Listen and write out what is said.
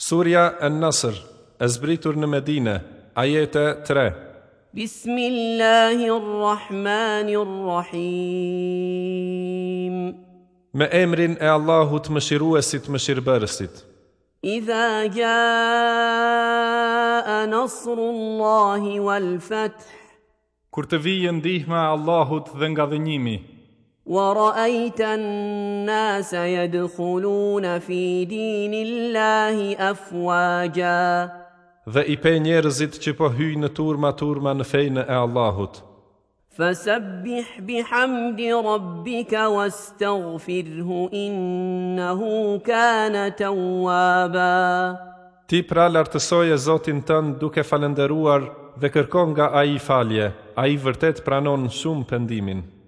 Surja An-Nasr, e zbritur në Medine, ajete 3. Bismillahirrahmanirrahim. Me emrin e Allahut Mëshiruesit Mëshirbërësit. Idha jaa nasrullahi wal fath. Kur të vijë ndihma e Allahut dhe nga dhenjimi wa ra'ayta an-nasa yadkhuluna fi dinillahi afwaja Dhe i pe njerëzit që po hyjnë në turma turma në fejnë e Allahut. Fasabbih bihamdi rabbika wastaghfirhu innahu kana tawwaba. Ti pra lartësoje Zotin tënd duke falëndëruar dhe kërkon nga ai falje. Ai vërtet pranon shumë pendimin.